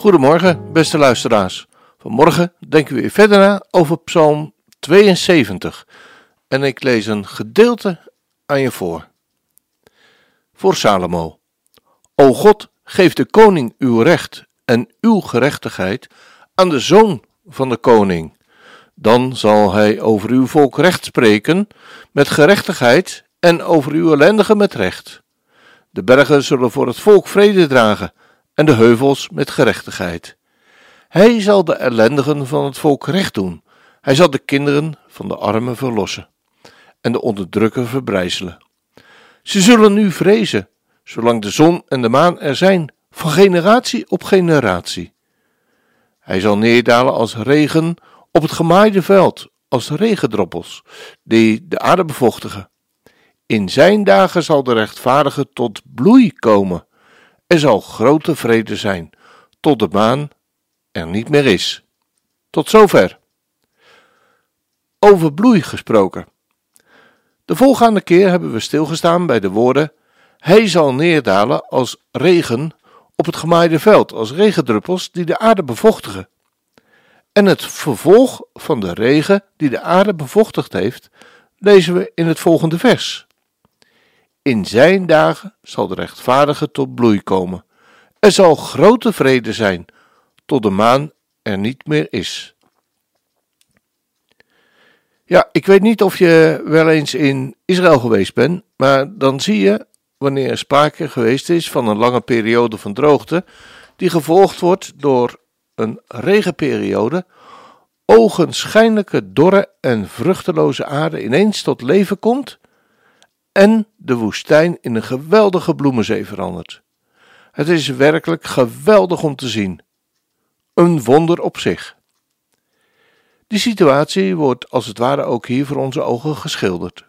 Goedemorgen, beste luisteraars. Vanmorgen denken we weer verder na over Psalm 72 en ik lees een gedeelte aan je voor. Voor Salomo. O God, geef de koning uw recht en uw gerechtigheid aan de zoon van de koning. Dan zal hij over uw volk recht spreken met gerechtigheid en over uw ellendigen met recht. De bergen zullen voor het volk vrede dragen en de heuvels met gerechtigheid. Hij zal de ellendigen van het volk recht doen. Hij zal de kinderen van de armen verlossen en de onderdrukker verbrijzelen. Ze zullen nu vrezen, zolang de zon en de maan er zijn, van generatie op generatie. Hij zal neerdalen als regen op het gemaaide veld, als regendroppels, die de aarde bevochtigen. In zijn dagen zal de rechtvaardige tot bloei komen. Er zal grote vrede zijn, tot de maan er niet meer is. Tot zover. Over bloei gesproken. De volgende keer hebben we stilgestaan bij de woorden: Hij zal neerdalen als regen op het gemaaide veld, als regendruppels die de aarde bevochtigen. En het vervolg van de regen die de aarde bevochtigd heeft, lezen we in het volgende vers. In zijn dagen zal de rechtvaardige tot bloei komen. Er zal grote vrede zijn, tot de maan er niet meer is. Ja, ik weet niet of je wel eens in Israël geweest bent, maar dan zie je, wanneer er sprake geweest is van een lange periode van droogte, die gevolgd wordt door een regenperiode, ogenschijnlijke dorre en vruchteloze aarde ineens tot leven komt en de woestijn in een geweldige bloemenzee verandert. Het is werkelijk geweldig om te zien. Een wonder op zich. Die situatie wordt als het ware ook hier voor onze ogen geschilderd.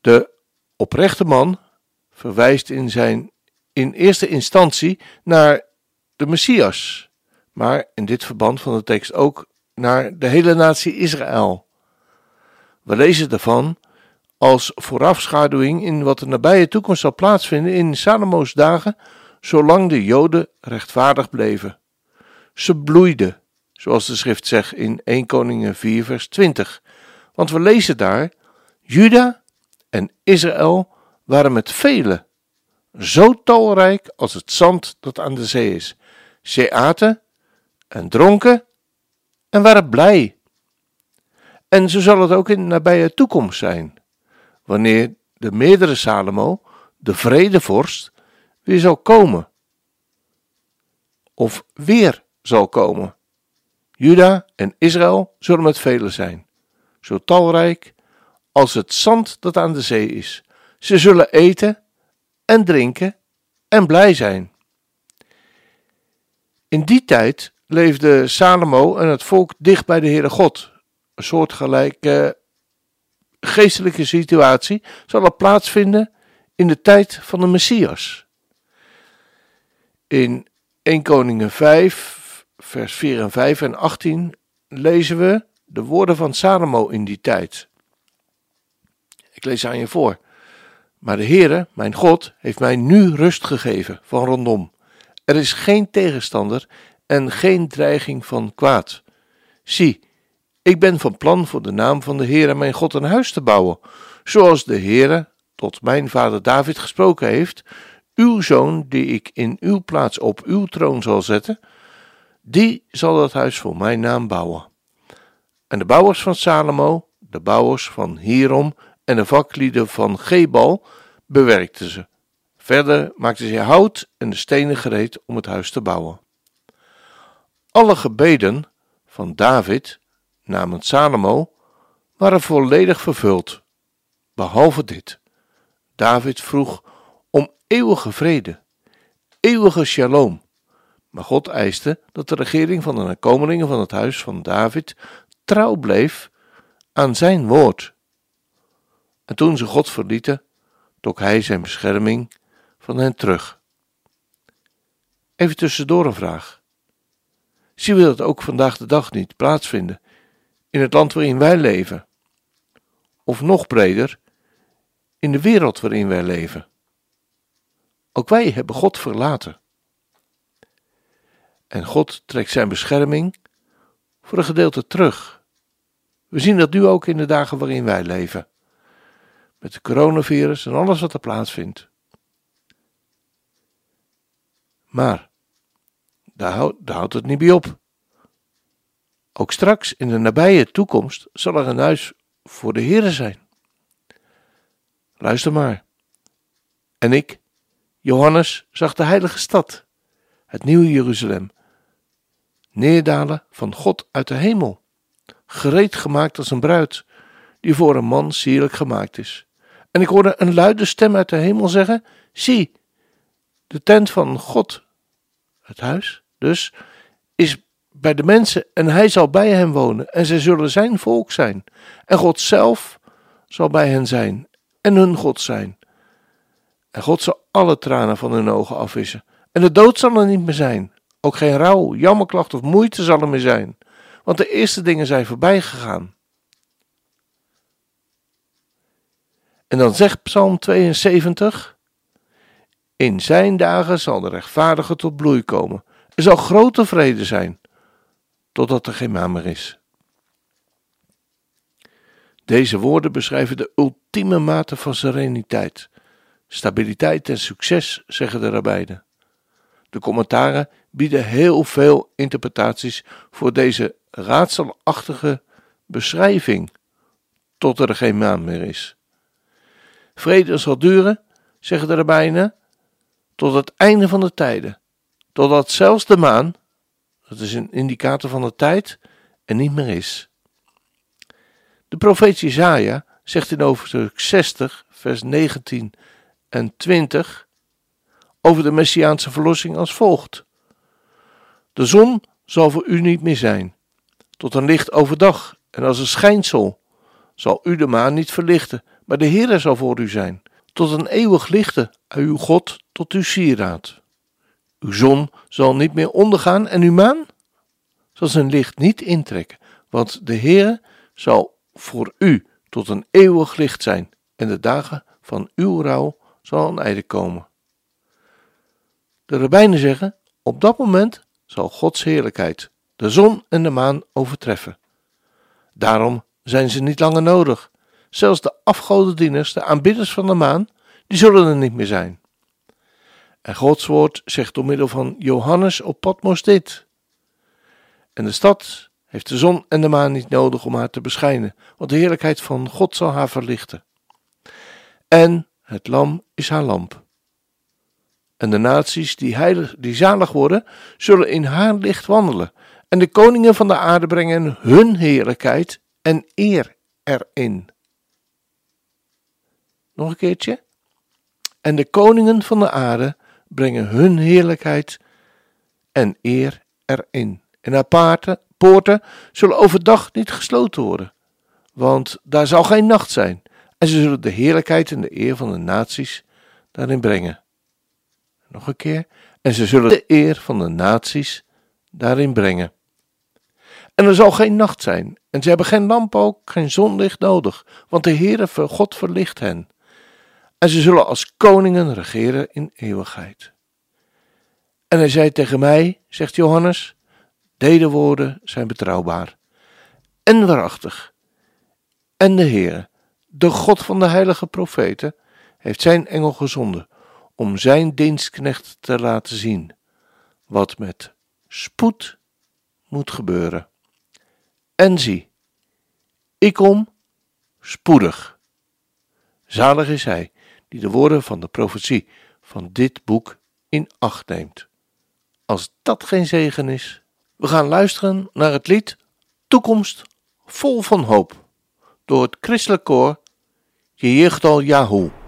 De oprechte man verwijst in zijn in eerste instantie naar de Messias, maar in dit verband van de tekst ook naar de hele natie Israël. We lezen ervan als voorafschaduwing in wat de nabije toekomst zal plaatsvinden in Salomo's dagen, zolang de Joden rechtvaardig bleven. Ze bloeiden, zoals de schrift zegt in 1 Koningen 4 vers 20. Want we lezen daar, Juda en Israël waren met velen, zo talrijk als het zand dat aan de zee is. Ze aten en dronken en waren blij. En zo zal het ook in de nabije toekomst zijn, wanneer de meerdere Salomo, de vredevorst, weer zal komen. Of weer zal komen. Juda en Israël zullen met velen zijn, zo talrijk als het zand dat aan de zee is. Ze zullen eten en drinken en blij zijn. In die tijd leefde Salomo en het volk dicht bij de Heere God. Een soortgelijke geestelijke situatie zal er plaatsvinden in de tijd van de Messias. In 1 Koningen 5, vers 4 en 5 en 18 lezen we de woorden van Salomo in die tijd. Ik lees aan je voor. Maar de Heere, mijn God, heeft mij nu rust gegeven van rondom. Er is geen tegenstander en geen dreiging van kwaad. Zie, ik ben van plan voor de naam van de Heere mijn God een huis te bouwen, zoals de Heere tot mijn vader David gesproken heeft, uw zoon die ik in uw plaats op uw troon zal zetten, die zal dat huis voor mijn naam bouwen. En de bouwers van Salomo, de bouwers van Hierom en de vaklieden van Gebal bewerkten ze. Verder maakten ze hout en de stenen gereed om het huis te bouwen. Alle gebeden van David namens Salomo waren volledig vervuld, behalve dit. David vroeg om eeuwige vrede, eeuwige shalom. Maar God eiste dat de regering van de nakomelingen van het huis van David trouw bleef aan zijn woord. En toen ze God verlieten, trok hij zijn bescherming van hen terug. Even tussendoor een vraag. Zien we dat ook vandaag de dag niet plaatsvinden in het land waarin wij leven? Of nog breder, in de wereld waarin wij leven? Ook wij hebben God verlaten. En God trekt zijn bescherming voor een gedeelte terug. We zien dat nu ook in de dagen waarin wij leven. Met de coronavirus en alles wat er plaatsvindt. Maar daar houdt, daar houdt het niet bij op. Ook straks in de nabije toekomst zal er een huis voor de Here zijn. Luister maar. En ik, Johannes, zag de heilige stad, het nieuwe Jeruzalem, neerdalen van God uit de hemel, gereed gemaakt als een bruid, die voor een man sierlijk gemaakt is. En ik hoorde een luide stem uit de hemel zeggen: Zie, de tent van God, het huis dus, is bij de mensen en hij zal bij hen wonen en zij zullen zijn volk zijn. En God zelf zal bij hen zijn en hun God zijn. En God zal alle tranen van hun ogen afwissen. En de dood zal er niet meer zijn. Ook geen rouw, jammerklacht of moeite zal er meer zijn. Want de eerste dingen zijn voorbij gegaan. En dan zegt Psalm 72: In zijn dagen zal de rechtvaardige tot bloei komen. Er zal grote vrede zijn, totdat er geen maan meer is. Deze woorden beschrijven de ultieme mate van sereniteit, stabiliteit en succes, zeggen de rabbijnen. De commentaren bieden heel veel interpretaties voor deze raadselachtige beschrijving, tot er geen maan meer is. Vrede zal duren, zeggen de rabbijnen, tot het einde van de tijden, totdat zelfs de maan, dat is een indicator van de tijd, er niet meer is. De profeet Jezaja zegt in hoofdstuk 60, vers 19 en 20 over de messiaanse verlossing als volgt. De zon zal voor u niet meer zijn, tot een licht overdag en als een schijnsel zal u de maan niet verlichten, maar de Heere zal voor u zijn, tot een eeuwig lichte, uw God tot uw sieraad. Uw zon zal niet meer ondergaan en uw maan zal zijn licht niet intrekken, want de Heere zal voor u tot een eeuwig licht zijn en de dagen van uw rouw zal een einde komen. De rabbijnen zeggen, op dat moment zal Gods heerlijkheid de zon en de maan overtreffen. Daarom zijn ze niet langer nodig. Zelfs de afgodendieners, de aanbidders van de maan, die zullen er niet meer zijn. En Gods woord zegt door middel van Johannes op Patmos dit. En de stad heeft de zon en de maan niet nodig om haar te beschijnen, want de heerlijkheid van God zal haar verlichten. En het lam is haar lamp. En de naties die, heilig, die zalig worden, zullen in haar licht wandelen. En de koningen van de aarde brengen hun heerlijkheid en eer erin. Nog een keertje. En de koningen van de aarde brengen hun heerlijkheid en eer erin. En haar poorten zullen overdag niet gesloten worden, want daar zal geen nacht zijn. En ze zullen de heerlijkheid en de eer van de naties daarin brengen. Nog een keer. En ze zullen de eer van de naties daarin brengen. En er zal geen nacht zijn, en ze hebben geen lamp ook, geen zonlicht nodig, want de Heere God verlicht hen. En ze zullen als koningen regeren in eeuwigheid. En hij zei tegen mij, zegt Johannes, deze woorden zijn betrouwbaar en waarachtig. En de Heere, de God van de heilige profeten, heeft zijn engel gezonden om zijn dienstknecht te laten zien wat met spoed moet gebeuren. En zie, ik kom spoedig. Zalig is hij die de woorden van de profetie van dit boek in acht neemt. Als dat geen zegen is, we gaan luisteren naar het lied Toekomst vol van hoop door het christelijk koor Jeugdal Yahoo.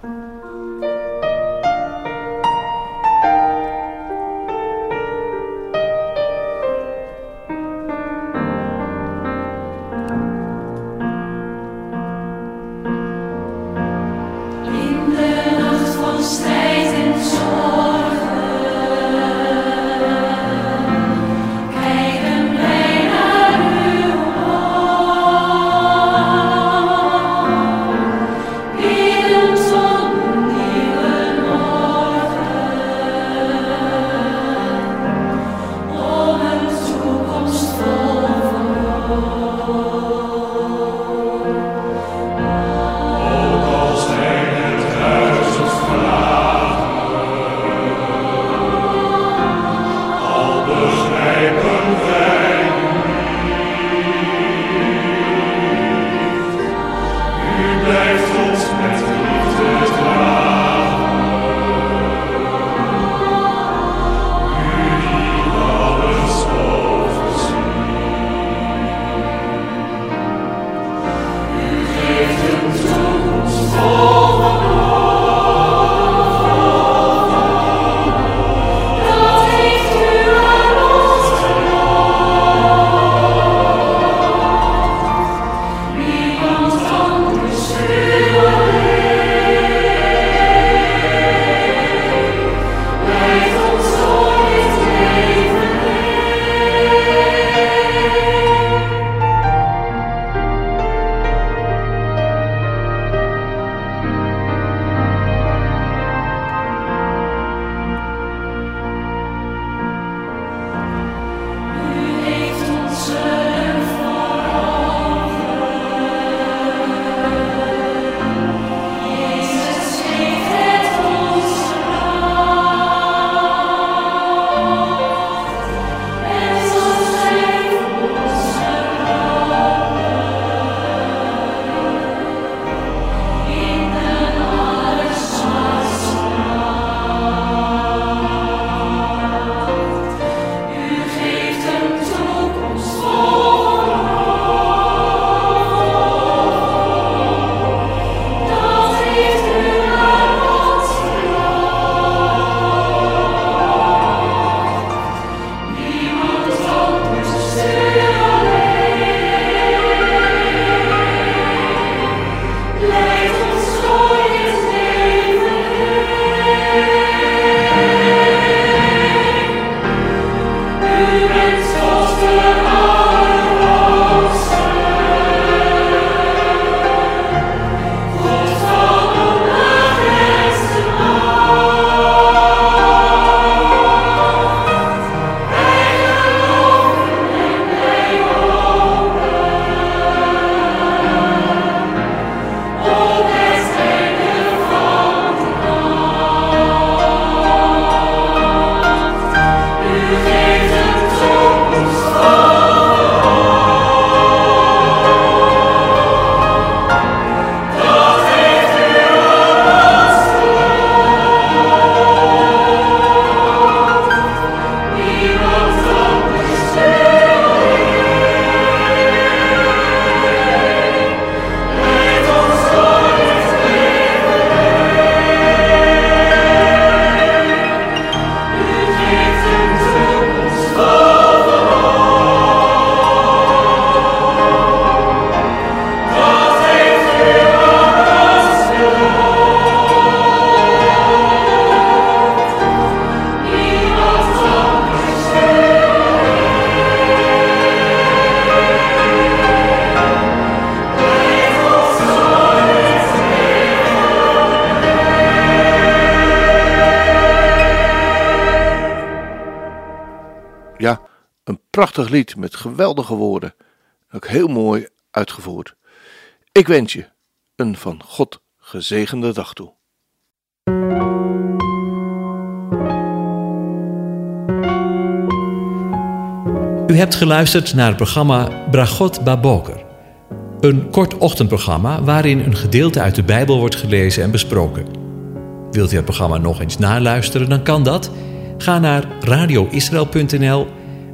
Prachtig lied met geweldige woorden. Ook heel mooi uitgevoerd. Ik wens je een van God gezegende dag toe. U hebt geluisterd naar het programma Bragot Baboker. Een kort ochtendprogramma waarin een gedeelte uit de Bijbel wordt gelezen en besproken. Wilt u het programma nog eens naluisteren, dan kan dat. Ga naar radioisrael.nl